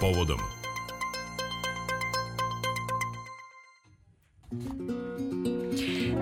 povodom.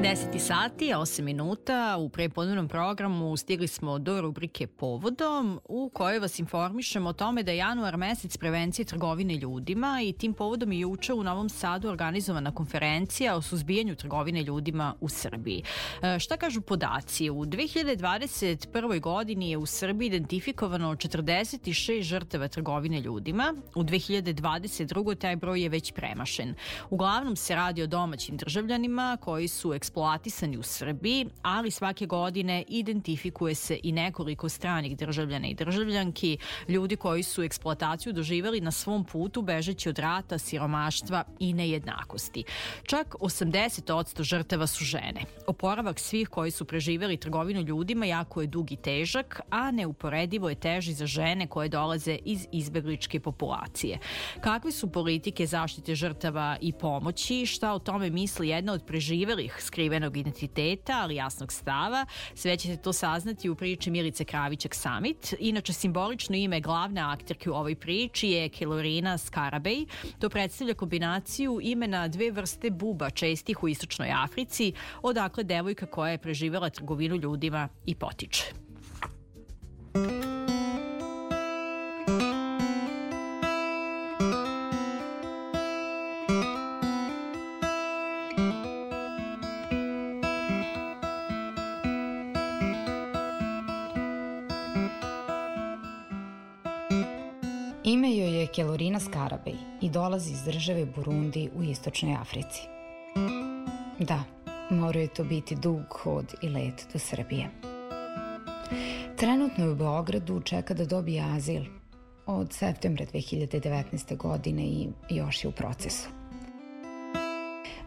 Deseti sati, 8 minuta, u prepodnevnom programu stigli smo do rubrike Povodom, u kojoj vas informišemo o tome da je januar mesec prevencije trgovine ljudima i tim povodom je juče u Novom Sadu organizovana konferencija o suzbijanju trgovine ljudima u Srbiji. E, šta kažu podaci? U 2021. godini je u Srbiji identifikovano 46 žrtava trgovine ljudima, u 2022. taj broj je već premašen. Uglavnom se radi o domaćim državljanima koji su eksploatirani eksploatisani u Srbiji, ali svake godine identifikuje se i nekoliko stranih državljana i državljanki, ljudi koji su eksploataciju doživali na svom putu bežeći od rata, siromaštva i nejednakosti. Čak 80% žrtava su žene. Oporavak svih koji su preživeli trgovinu ljudima jako je dug i težak, a neuporedivo je teži za žene koje dolaze iz izbegličke populacije. Kakve su politike zaštite žrtava i pomoći, šta o tome misli jedna od preživelih skrivenih skrivenog identiteta, ali jasnog stava. Sve ćete to saznati u priči Milice Kravićak Summit. Inače, simbolično ime glavne akterke u ovoj priči je Kelorina Skarabej. To predstavlja kombinaciju imena dve vrste buba čestih u Istočnoj Africi, odakle devojka koja je preživela trgovinu ljudima i potiče. Kelorina Skarabej i dolazi iz države Burundi u istočnoj Africi. Da, mora je to biti dug hod i let do Srbije. Trenutno je u Beogradu čeka da dobije azil od septembra 2019. godine i još je u procesu.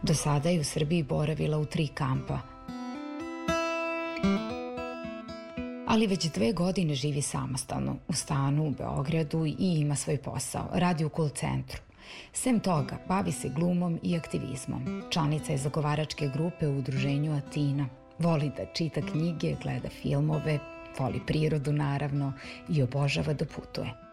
Do sada je u Srbiji boravila u tri kampa – ali već dve godine živi samostalno u stanu u Beogradu i ima svoj posao. Radi u call centru. Sem toga, bavi se glumom i aktivizmom. Članica je zagovaračke grupe u udruženju Atina. Voli da čita knjige, gleda filmove, voli prirodu naravno i obožava da putuje.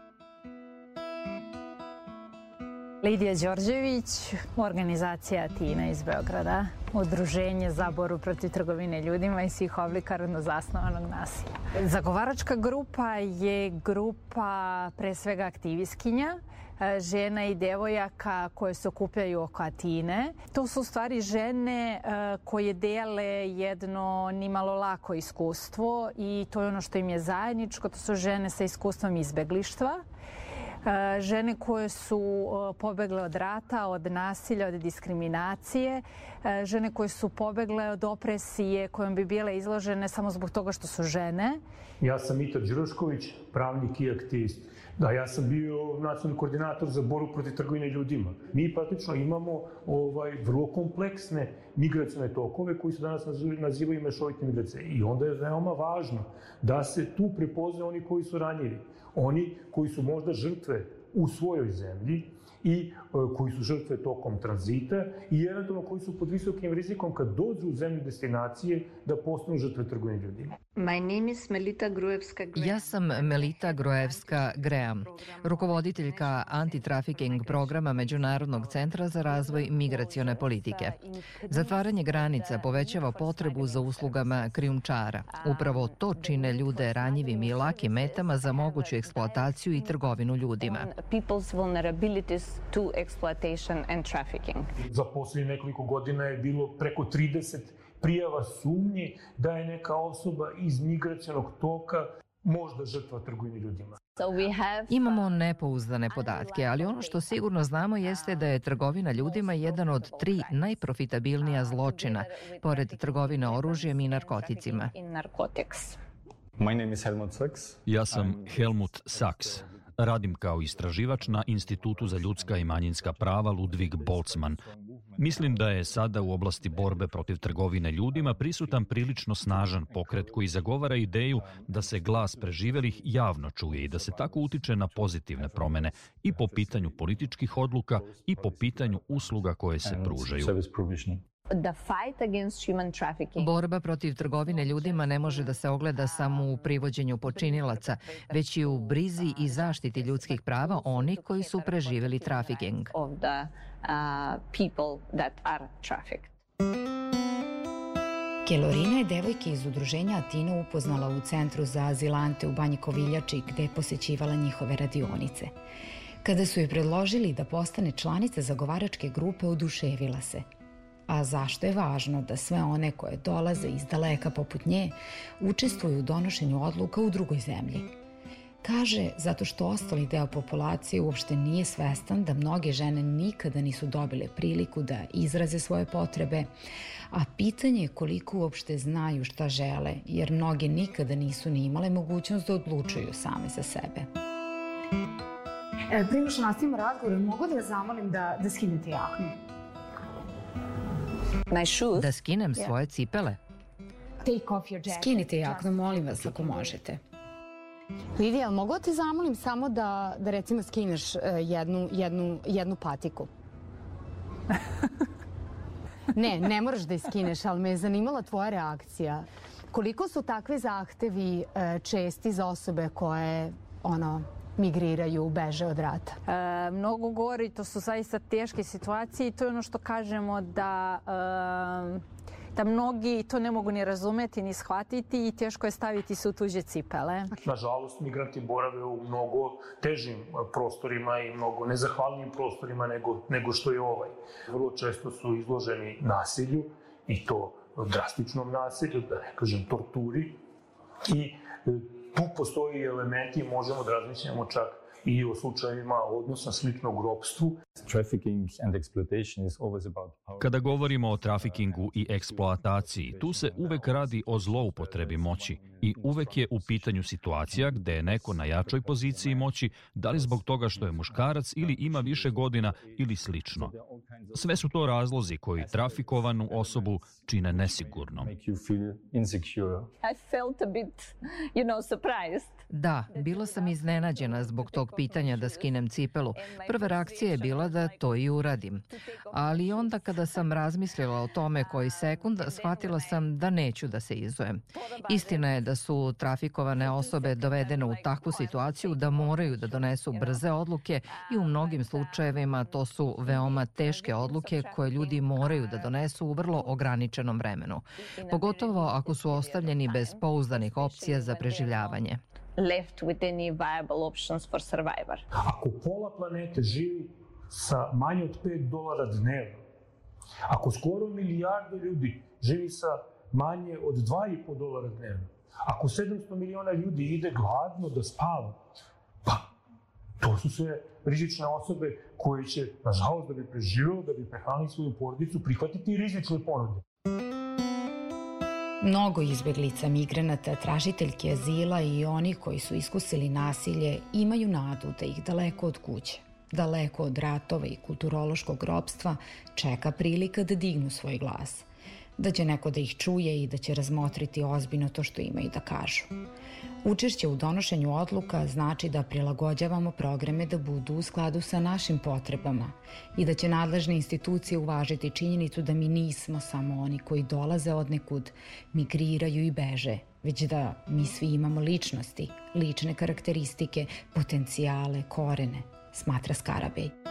Lidija Đorđević, organizacija Atina iz Beograda, udruženje za boru protiv trgovine ljudima i svih oblika rodno zasnovanog nasilja. Zagovaračka grupa je grupa pre svega aktivistkinja, e, žena i devojaka koje se okupljaju oko Atine. To su u stvari žene e, koje dele jedno nimalo lako iskustvo i to je ono što im je zajedničko, to su žene sa iskustvom izbeglištva žene koje su e, pobegle od rata, od nasilja, od diskriminacije, e, žene koje su pobegle od opresije kojom bi bile izložene samo zbog toga što su žene. Ja sam Mito Đurošković, pravnik i aktivist. Da, ja sam bio nacionalni koordinator za boru protiv trgovine ljudima. Mi praktično imamo ovaj vrlo kompleksne migracijne tokove koji se danas nazivaju mešovite migracije. I onda je veoma važno da se tu prepozne oni koji su ranjivi. Oni koji su možda žrtve u svojoj zemlji, i e, koji su žrtve tokom tranzita i eventualno koji su pod visokim rizikom kad dođu u zemlju destinacije da postanu žrtve trgovine ljudima. My name is Melita Gruevska Graham. Ja sam Melita Gruevska Graham, rukovoditeljka antitrafiking programa Međunarodnog centra za razvoj migracione politike. Zatvaranje granica povećava potrebu za uslugama krijumčara. Upravo to čine ljude ranjivim i lakim metama za moguću eksploataciju i trgovinu ljudima. People's vulnerabilities to exploitation and trafficking. Za poslednje nekoliko godina je bilo preko 30 prijava sumnji da je neka osoba iz migracijanog toka možda žrtva trgovine ljudima. Imamo nepouzdane podatke, ali ono što sigurno znamo jeste da je trgovina ljudima jedan od tri najprofitabilnija zločina, pored trgovine oružjem i narkoticima. My name is Helmut Sachs. Ja sam Helmut Sachs. Radim kao istraživač na Institutu za ljudska i manjinska prava Ludvig Boltzmann. Mislim da je sada u oblasti borbe protiv trgovine ljudima prisutan prilično snažan pokret koji zagovara ideju da se glas preživelih javno čuje i da se tako utiče na pozitivne promene i po pitanju političkih odluka i po pitanju usluga koje se pružaju. Borba protiv trgovine ljudima ne može da se ogleda samo u privođenju počinilaca, već i u brizi i zaštiti ljudskih prava onih koji su preživeli trafiking. Kelorina je devojke iz udruženja Atina upoznala u Centru za azilante u Banji Koviljači gde je posećivala njihove radionice. Kada su joj predložili da postane članica zagovaračke grupe, oduševila se. A zašto je važno da sve one koje dolaze iz daleka poput nje učestvuju u donošenju odluka u drugoj zemlji? Kaže zato što ostali deo populacije uopšte nije svestan da mnoge žene nikada nisu dobile priliku da izraze svoje potrebe, a pitanje je koliko uopšte znaju šta žele, jer mnoge nikada nisu ni imale mogućnost da odlučuju same za sebe. E, prima što nastavimo razgovor, mogu da vas zamolim da, da skinete jaknu? Da skinem svoje cipele? Skinite jaknu, molim vas, ako možete. Lidija, mogu da te zamolim samo da, da recimo skineš uh, jednu, jednu, jednu patiku? ne, ne moraš da je skineš, ali me je zanimala tvoja reakcija. Koliko su takvi zahtevi uh, česti za osobe koje ono, migriraju, beže od rata? E, mnogo gori, to su zaista teške situacije i to je ono što kažemo da e, da mnogi to ne mogu ni razumeti ni shvatiti i teško je staviti se u tuđe cipele. Nažalost, migranti borave u mnogo težim prostorima i mnogo nezahvalnijim prostorima nego, nego što je ovaj. Vrlo često su izloženi nasilju i to drastičnom nasilju, da ne kažem torturi i tu postoji elementi, možemo da razmišljamo čak i o slučajima odnosa sličnog ropstvu. Kada govorimo o trafikingu i eksploataciji, tu se uvek radi o zloupotrebi moći i uvek je u pitanju situacija gde je neko na jačoj poziciji moći, da li zbog toga što je muškarac ili ima više godina ili slično. Sve su to razlozi koji trafikovanu osobu čine nesigurnom. Da, bila sam iznenađena zbog tog pitanja da skinem cipelu. Prva reakcija je bila da to i uradim. Ali onda kada sam razmislila o tome koji sekund, shvatila sam da neću da se izujem. Istina je da su trafikovane osobe dovedene u takvu situaciju da moraju da donesu brze odluke i u mnogim slučajevima to su veoma teške odluke koje ljudi moraju da donesu u vrlo ograničenom vremenu. Pogotovo ako su ostavljeni bez pouzdanih opcija za preživljavanje left with any viable options for survivor. Ako pola planete živi sa manje od 5 dolara dnevno, ako skoro milijardu ljudi živi sa manje od 2,5 dolara dnevno, ako 700 miliona ljudi ide gladno da spava, pa to su sve rizične osobe koje će, nažalost, da bi preživjelo, da bi prehranili svoju porodicu, prihvatiti rizične ponude. Mnogo izbeglica, migranata, tražiteljke azila i oni koji su iskusili nasilje imaju nadu da ih daleko od kuće, daleko od ratova i kulturološkog ropstva čeka prilika da dignu svoj glas, da će neko da ih čuje i da će razmotriti ozbiljno to što imaju da kažu. Učešće u donošenju odluka znači da prilagođavamo programe da budu u skladu sa našim potrebama i da će nadležne institucije uvažiti činjenicu da mi nismo samo oni koji dolaze od nekud, migriraju i beže, već da mi svi imamo ličnosti, lične karakteristike, potencijale, korene, smatra Skarabej.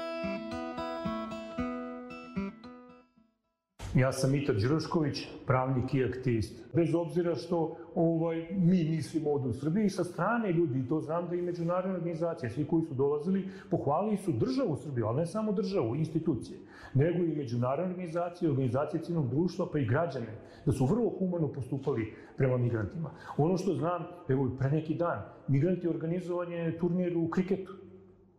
Ja sam Mita Đrošković, pravnik i aktivist. Bez obzira što ovaj, mi mislimo ovde u Srbiji, sa strane ljudi, to znam da i međunarodne organizacije, svi koji su dolazili, pohvalili su državu Srbiju, ali ne samo državu, institucije, nego i međunarodne organizacije, organizacije civilnog društva, pa i građane, da su vrlo humano postupali prema migrantima. Ono što znam, evo pre neki dan, migranti organizovanje turnir u kriketu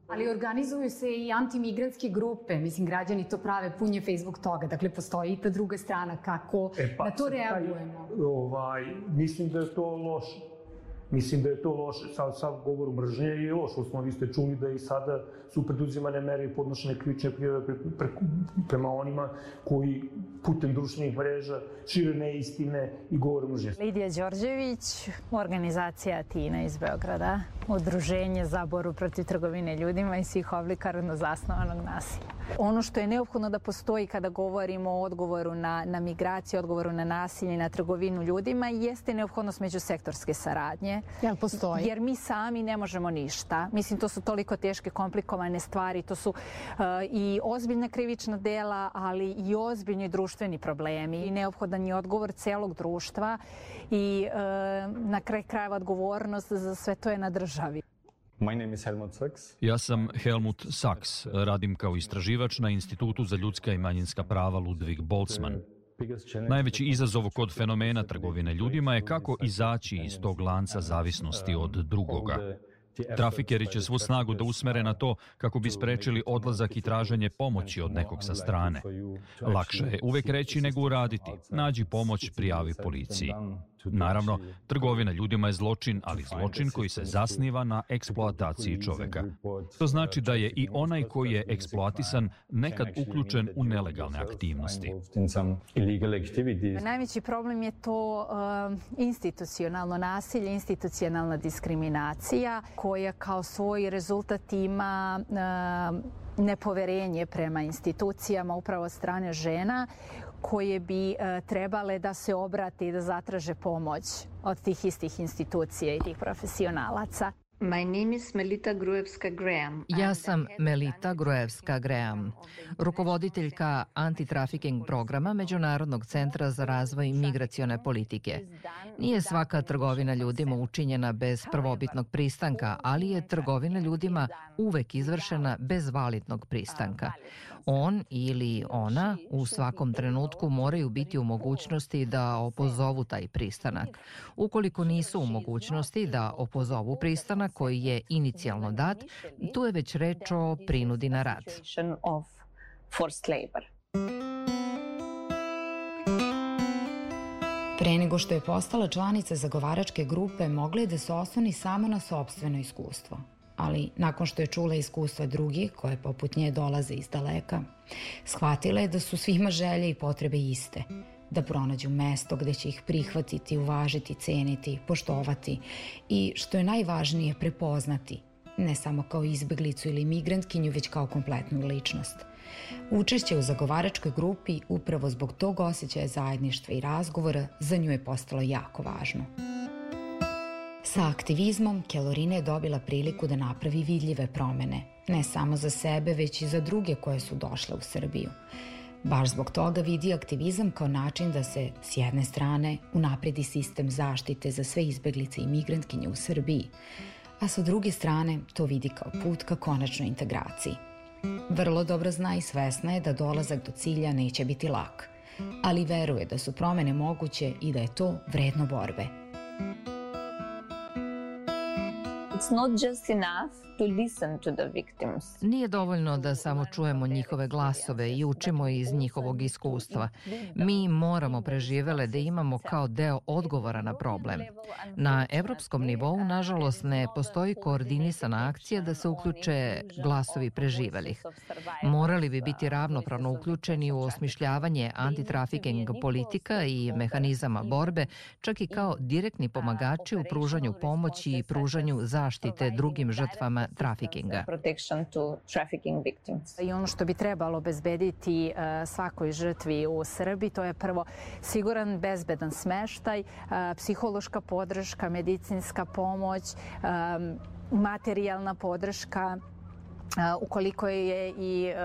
Ali organizuju se i antimigrantske grupe, mislim, građani to prave, pun je Facebook toga, dakle, postoji i ta druga strana, kako e, pa, na to reagujemo? Taj, ovaj, mislim da je to loše. Mislim da je to loše, sad, sad govor mržnje je loš, osnovno vi ste čuli da i sada su preduzimane mere i podnošene krivične prijave pre, pre, prema onima koji putem društvenih mreža šire neistine i govore mržnje. Lidija Đorđević, organizacija Tina iz Beograda, udruženje za boru protiv trgovine ljudima i svih oblika rodno zasnovanog nasilja. Ono što je neophodno da postoji kada govorimo o odgovoru na, na migraciju, odgovoru na nasilje, na trgovinu ljudima, jeste neophodnost međusektorske saradnje. Jel postoji? Jer mi sami ne možemo ništa. Mislim, to su toliko teške, komplikovane stvari. To su uh, i ozbiljna krivična dela, ali i ozbiljni društveni problemi. I neophodan je odgovor celog društva i uh, na kraj krajeva odgovornost za sve to je na državi. My name is Helmut Sachs. Ja sam Helmut Sachs, radim kao istraživač na Institutu za ljudska i manjinska prava Ludwig Boltzmann. Najveći izazov kod fenomena trgovine ljudima je kako izaći iz tog lanca zavisnosti od drugoga. Trafikeri će svu snagu da usmere na to kako bi sprečili odlazak i traženje pomoći od nekog sa strane. Lakše je uvek reći nego uraditi. Nađi pomoć, prijavi policiji. Naravno, trgovina ljudima je zločin, ali zločin koji se zasniva na eksploataciji čoveka. To znači da je i onaj koji je eksploatisan nekad uključen u nelegalne aktivnosti. Najveći problem je to uh, institucionalno nasilje, institucionalna diskriminacija koja kao svoj rezultat ima uh, nepoverenje prema institucijama upravo strane žena koje bi e, trebale da se obrate i da zatraže pomoć od tih istih institucija i tih profesionalaca. My name is Melita Gruevska Graham. Ja sam Melita Gruevska Graham, rukovoditeljka antitrafiking programa Međunarodnog centra za razvoj migracione politike. Nije svaka trgovina ljudima učinjena bez prvobitnog pristanka, ali je trgovina ljudima uvek izvršena bez validnog pristanka. On ili ona u svakom trenutku moraju biti u mogućnosti da opozovu taj pristanak. Ukoliko nisu u mogućnosti da opozovu pristanak koji je inicijalno dat, tu je već reč o prinudi na rad. Pre nego što je postala članica zagovaračke grupe, mogla je da se osloni samo na sobstveno iskustvo ali nakon što je čula iskustva drugih, koje poput nje dolaze iz daleka, shvatila je da su svima želje i potrebe iste, da pronađu mesto gde će ih prihvatiti, uvažiti, ceniti, poštovati i, što je najvažnije, prepoznati, ne samo kao izbeglicu ili migrantkinju, već kao kompletnu ličnost. Učešće u zagovaračkoj grupi upravo zbog tog osjećaja zajedništva i razgovora za nju je postalo jako važno. Sa aktivizmom Kelorina je dobila priliku da napravi vidljive promene, ne samo za sebe, već i za druge koje su došle u Srbiju. Baš zbog toga vidi aktivizam kao način da se, s jedne strane, unapredi sistem zaštite za sve izbeglice i migrantkinje u Srbiji, a sa druge strane to vidi kao put ka konačnoj integraciji. Vrlo dobro zna i svesna je da dolazak do cilja neće biti lak, ali veruje da su promene moguće i da je to vredno borbe. It's not just enough to listen to the victims. Nije dovoljno da samo čujemo njihove glasove i učimo iz njihovog iskustva. Mi moramo preživele da imamo kao deo odgovora na problem. Na evropskom nivou, nažalost, ne postoji koordinisana akcija da se uključe glasovi preživelih. Morali bi biti ravnopravno uključeni u osmišljavanje antitrafiking politika i mehanizama borbe, čak i kao direktni pomagači u pružanju pomoći i pružanju zaštite drugim žrtvama trafikinga. I ono što bi trebalo obezbediti uh, svakoj žrtvi u Srbiji, to je prvo siguran, bezbedan smeštaj, uh, psihološka podrška, medicinska pomoć, um, materijalna podrška, ukoliko je i e,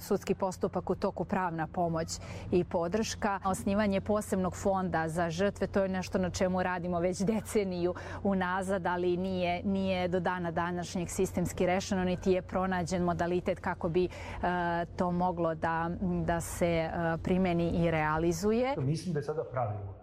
sudski postupak u toku pravna pomoć i podrška. Osnivanje posebnog fonda za žrtve, to je nešto na čemu radimo već deceniju unazad, ali nije, nije do dana današnjeg sistemski rešeno, niti je pronađen modalitet kako bi e, to moglo da, da se e, primeni i realizuje. Mislim da je sada pravilo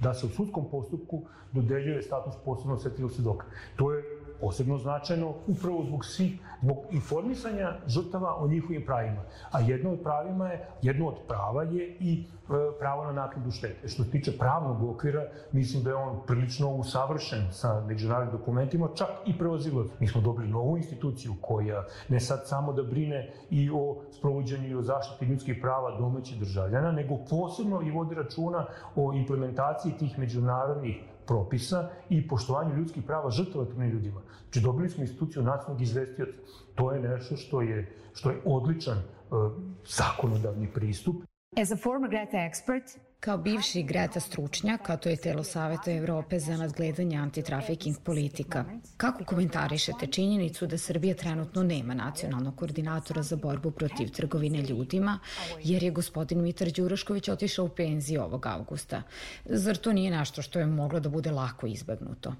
da se u sudskom postupku dodeljuje status posebno osjetljivog svedoka. To je posebno značajno upravo zbog svih, zbog informisanja žrtava o njihovim pravima. A jedno od pravima je, jedno od prava je i e, pravo na naknadu štete. Što se tiče pravnog okvira, mislim da je on prilično usavršen sa međunarodnim dokumentima, čak i prevazilac. Mi smo dobili novu instituciju koja ne sad samo da brine i o sprovođenju i o zaštiti ljudskih prava domaćih državljana, nego posebno i vodi računa o implementaciji tih međunarodnih propisa i poštovanju ljudskih prava trgovine ljudima. Znači dobili smo instituciju nacionalnog izvestioca. To je nešto što je, što je odličan uh, zakonodavni pristup. As a former Greta expert, Kao bivši Greta stručnjak, a to je telo Saveta Evrope za nadgledanje antitrafiking politika, kako komentarišete činjenicu da Srbija trenutno nema nacionalnog koordinatora za borbu protiv trgovine ljudima, jer je gospodin Mitar Đurašković otišao u penziju ovog avgusta? Zar to nije nešto što je moglo da bude lako izbegnuto?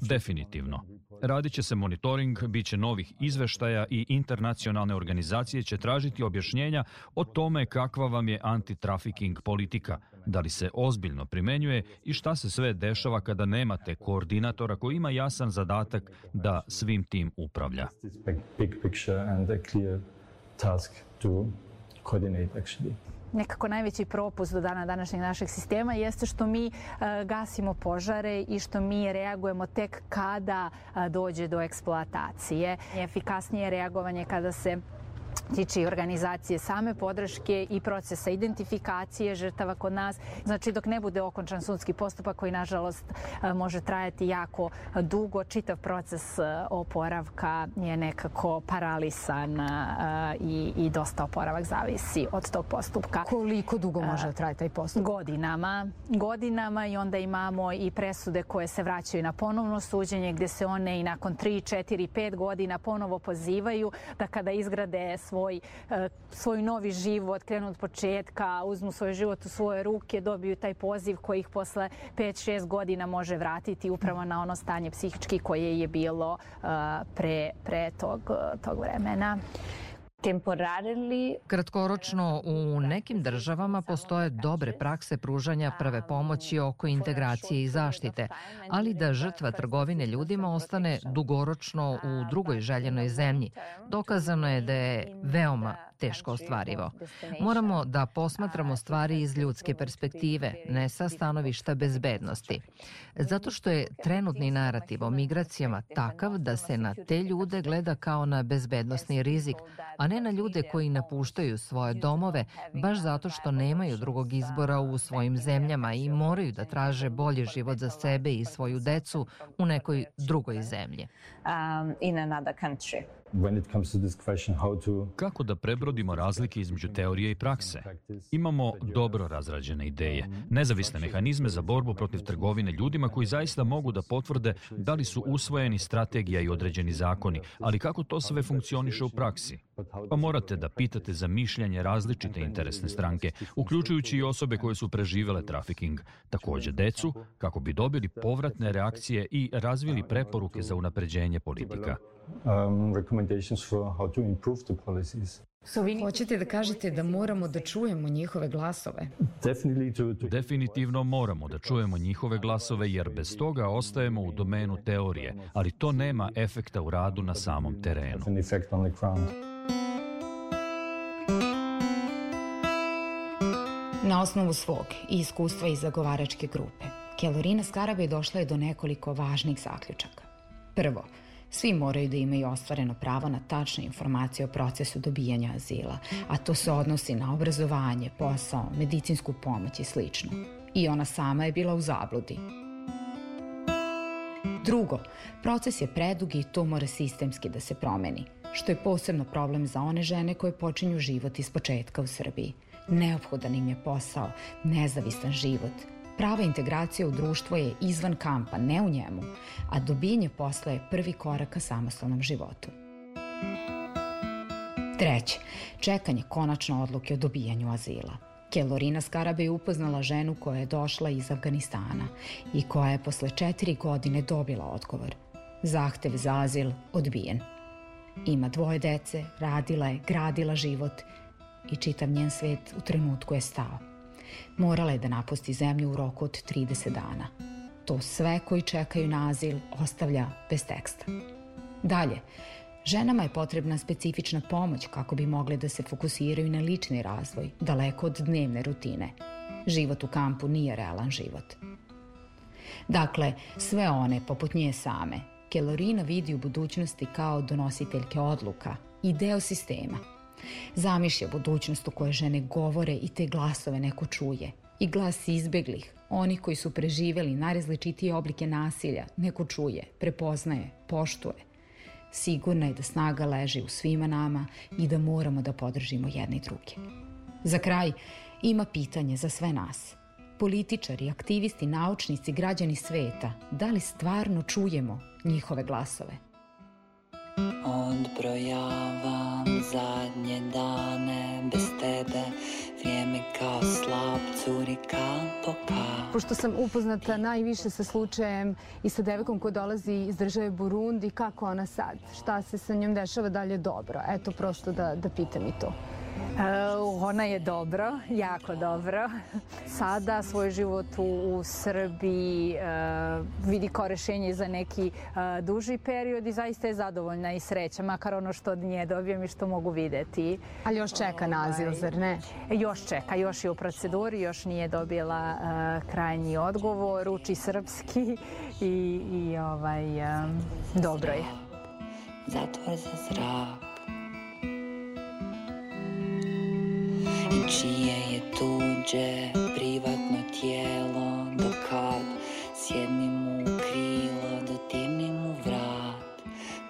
Definitivno. Radit će se monitoring, bit će novih izveštaja i internacionalne organizacije će tražiti objašnjenja o tome kakva vam je antitrafiking politika, da li se ozbiljno primenjuje i šta se sve dešava kada nemate koordinatora koji ima jasan zadatak da svim tim upravlja. Big picture and a clear task to coordinate actually nekako najveći propust do dana današnjeg našeg sistema jeste što mi uh, gasimo požare i što mi reagujemo tek kada uh, dođe do eksploatacije. Efikasnije reagovanje kada se tiče i organizacije same podrške i procesa identifikacije žrtava kod nas. Znači dok ne bude okončan sudski postupak koji nažalost e, može trajati jako dugo, čitav proces e, oporavka je nekako paralisan e, i, i dosta oporavak zavisi od tog postupka. Koliko dugo može da traje taj postupak? Godinama. Godinama i onda imamo i presude koje se vraćaju na ponovno suđenje gde se one i nakon 3, 4, 5 godina ponovo pozivaju da kada izgrade svoj, e, svoj novi život, krenu od početka, uzmu svoj život u svoje ruke, dobiju taj poziv koji ih posle 5-6 godina može vratiti upravo na ono stanje psihički koje je bilo e, pre, pre tog, tog vremena. Kratkoročno u nekim državama postoje dobre prakse pružanja prve pomoći oko integracije i zaštite, ali da žrtva trgovine ljudima ostane dugoročno u drugoj željenoj zemlji. Dokazano je da je veoma teško ostvarivo. Moramo da posmatramo stvari iz ljudske perspektive, ne sa stanovišta bezbednosti. Zato što je trenutni narativ o migracijama takav da se na te ljude gleda kao na bezbednostni rizik, a ne na ljude koji napuštaju svoje domove baš zato što nemaju drugog izbora u svojim zemljama i moraju da traže bolji život za sebe i svoju decu u nekoj drugoj zemlji. Um, in another country. Kako da prebrodimo razlike između teorije i prakse? Imamo dobro razrađene ideje, nezavisne mehanizme za borbu protiv trgovine ljudima koji zaista mogu da potvrde da li su usvojeni strategija i određeni zakoni, ali kako to sve funkcioniše u praksi? Pa morate da pitate za mišljanje različite interesne stranke, uključujući i osobe koje su preživele trafiking, takođe decu, kako bi dobili povratne reakcije i razvili preporuke za unapređenje politika um, recommendations for how to improve the policies. Hoćete da kažete da moramo da čujemo njihove glasove? Definitivno moramo da čujemo njihove glasove jer bez toga ostajemo u domenu teorije, ali to nema efekta u radu na samom terenu. Na osnovu svog i iskustva iz zagovaračke grupe, Kelorina Skarabe došla je do nekoliko važnih zaključaka. Prvo, Svi moraju da imaju ostvareno pravo na tačne informacije o procesu dobijanja azila, a to se odnosi na obrazovanje, posao, medicinsku pomoć i sl. I ona sama je bila u zabludi. Drugo, proces je predug i to mora sistemski da se promeni, što je posebno problem za one žene koje počinju život iz početka u Srbiji. Neophodan im je posao, nezavistan život, Prava integracija u društvo je izvan kampa, ne u njemu, a dobijenje posla je prvi korak ka samostalnom životu. Treće, čekanje konačno odluke o dobijanju azila. Kelorina Skarabe je upoznala ženu koja je došla iz Afganistana i koja je posle četiri godine dobila odgovor. Zahtev za azil odbijen. Ima dvoje dece, radila je, gradila život i čitav njen svet u trenutku je stao. Morala je da napusti zemlju u roku od 30 dana. to sve koji čekaju na azil ostavlja bez teksta. Dalje, ženama je potrebna specifična pomoć kako bi mogle da se fokusiraju na lični razvoj, daleko od dnevne rutine. Život u kampu nije realan život. Dakle, sve one, poput nje same, Kelorina vidi u budućnosti kao donositeljke odluka i deo sistema. Zamišlja budućnost u kojoj žene govore i te glasove neko čuje. I glas izbeglih, oni koji su preživeli najrazličitije oblike nasilja, neko čuje, prepoznaje, poštuje. Sigurna je da snaga leži u svima nama i da moramo da podržimo jedne i druge. Za kraj, ima pitanje za sve nas – političari, aktivisti, naučnici, građani sveta, da li stvarno čujemo njihove glasove? Odbrojavam zadnje dane bez tebe Vrijeme kao slab curi kap po Pošto sam upoznata najviše sa slučajem i sa devekom koja dolazi iz države Burundi, kako ona sad? Šta se sa njom dešava dalje dobro? Eto, prosto da, da pitam i to. Uh, ona je dobro, jako dobro. Sada svoj život u, u Srbiji uh, vidi kao rešenje za neki uh, duži period i zaista je zadovoljna i sreća, makar ono što od nje dobijem i što mogu videti. Ali još čeka naziv, ovaj, zar ne? Još čeka, još je u proceduri, još nije dobila uh, krajnji odgovor, uči srpski i, i ovaj, um, dobro je. Zatvor za zrak čije je tuđe privatno tijelo do kad sjednim u krilo dotirnim u vrat.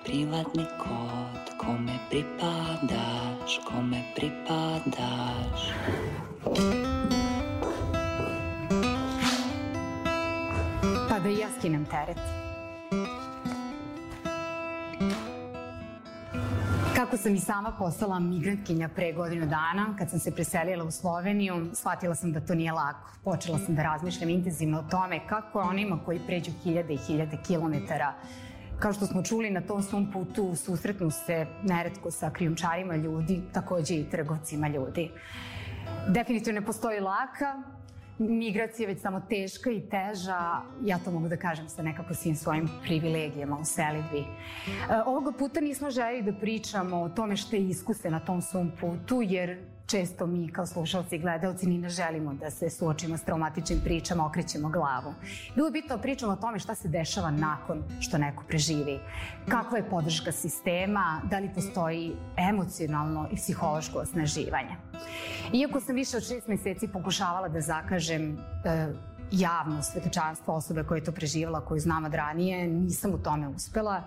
Privatni kod kome pripadaš kome pripadaš. Pa da ja skinem teret Kako sam i sama postala migrantkinja pre godinu dana, kad sam se preselila u Sloveniju, shvatila sam da to nije lako. Počela sam da razmišljam intenzivno o tome kako onima koji pređu hiljade i hiljade kilometara Kao što smo čuli, na tom svom putu susretnu se neretko sa krijumčarima ljudi, takođe i trgovcima ljudi. Definitivno ne postoji laka, migracija već samo teška i teža, ja to mogu da kažem sa nekako svim svojim privilegijama u selidbi. E, ovoga puta nismo želi da pričamo o tome što je iskuse na tom svom putu, jer često mi kao slušalci i gledalci ni ne želimo da se suočimo s traumatičnim pričama, okrećemo glavu. Bilo je bitno pričamo o tome šta se dešava nakon što neko preživi. Kakva je podrška sistema, da li postoji emocionalno i psihološko osnaživanje. Iako sam više od šest meseci pokušavala da zakažem e, javno svetočanstvo osobe koja je to preživala, koju znam od ranije, nisam u tome uspela,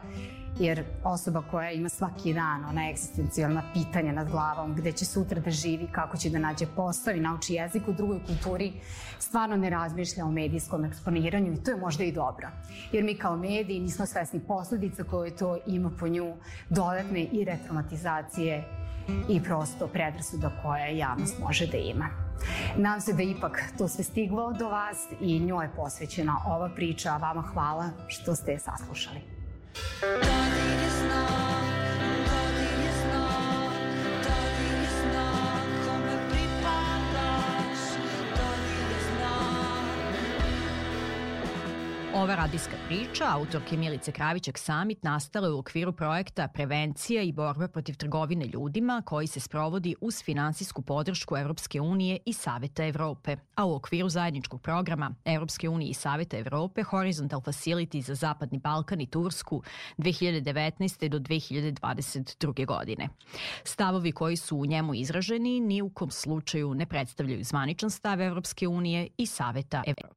jer osoba koja ima svaki dan ona egzistencijalna pitanja nad glavom, gde će sutra da živi, kako će da nađe posao i nauči jezik u drugoj kulturi, stvarno ne razmišlja o medijskom eksponiranju i to je možda i dobro. Jer mi kao mediji nismo svesni posledica koje to ima po nju, dodatne i retraumatizacije i prosto predrasuda koje javnost može da ima. Nadam se da ipak to sve stiglo do vas i njoj je posvećena ova priča, a vama hvala što ste je saslušali. Ova radijska priča, autorke Milice Kravićak Samit, nastala je u okviru projekta Prevencija i borba protiv trgovine ljudima koji se sprovodi uz finansijsku podršku Evropske unije i Saveta Evrope, a u okviru zajedničkog programa Evropske unije i Saveta Evrope Horizontal Facility za Zapadni Balkan i Tursku 2019. do 2022. godine. Stavovi koji su u njemu izraženi ni u kom slučaju ne predstavljaju zvaničan stav Evropske unije i Saveta Evrope.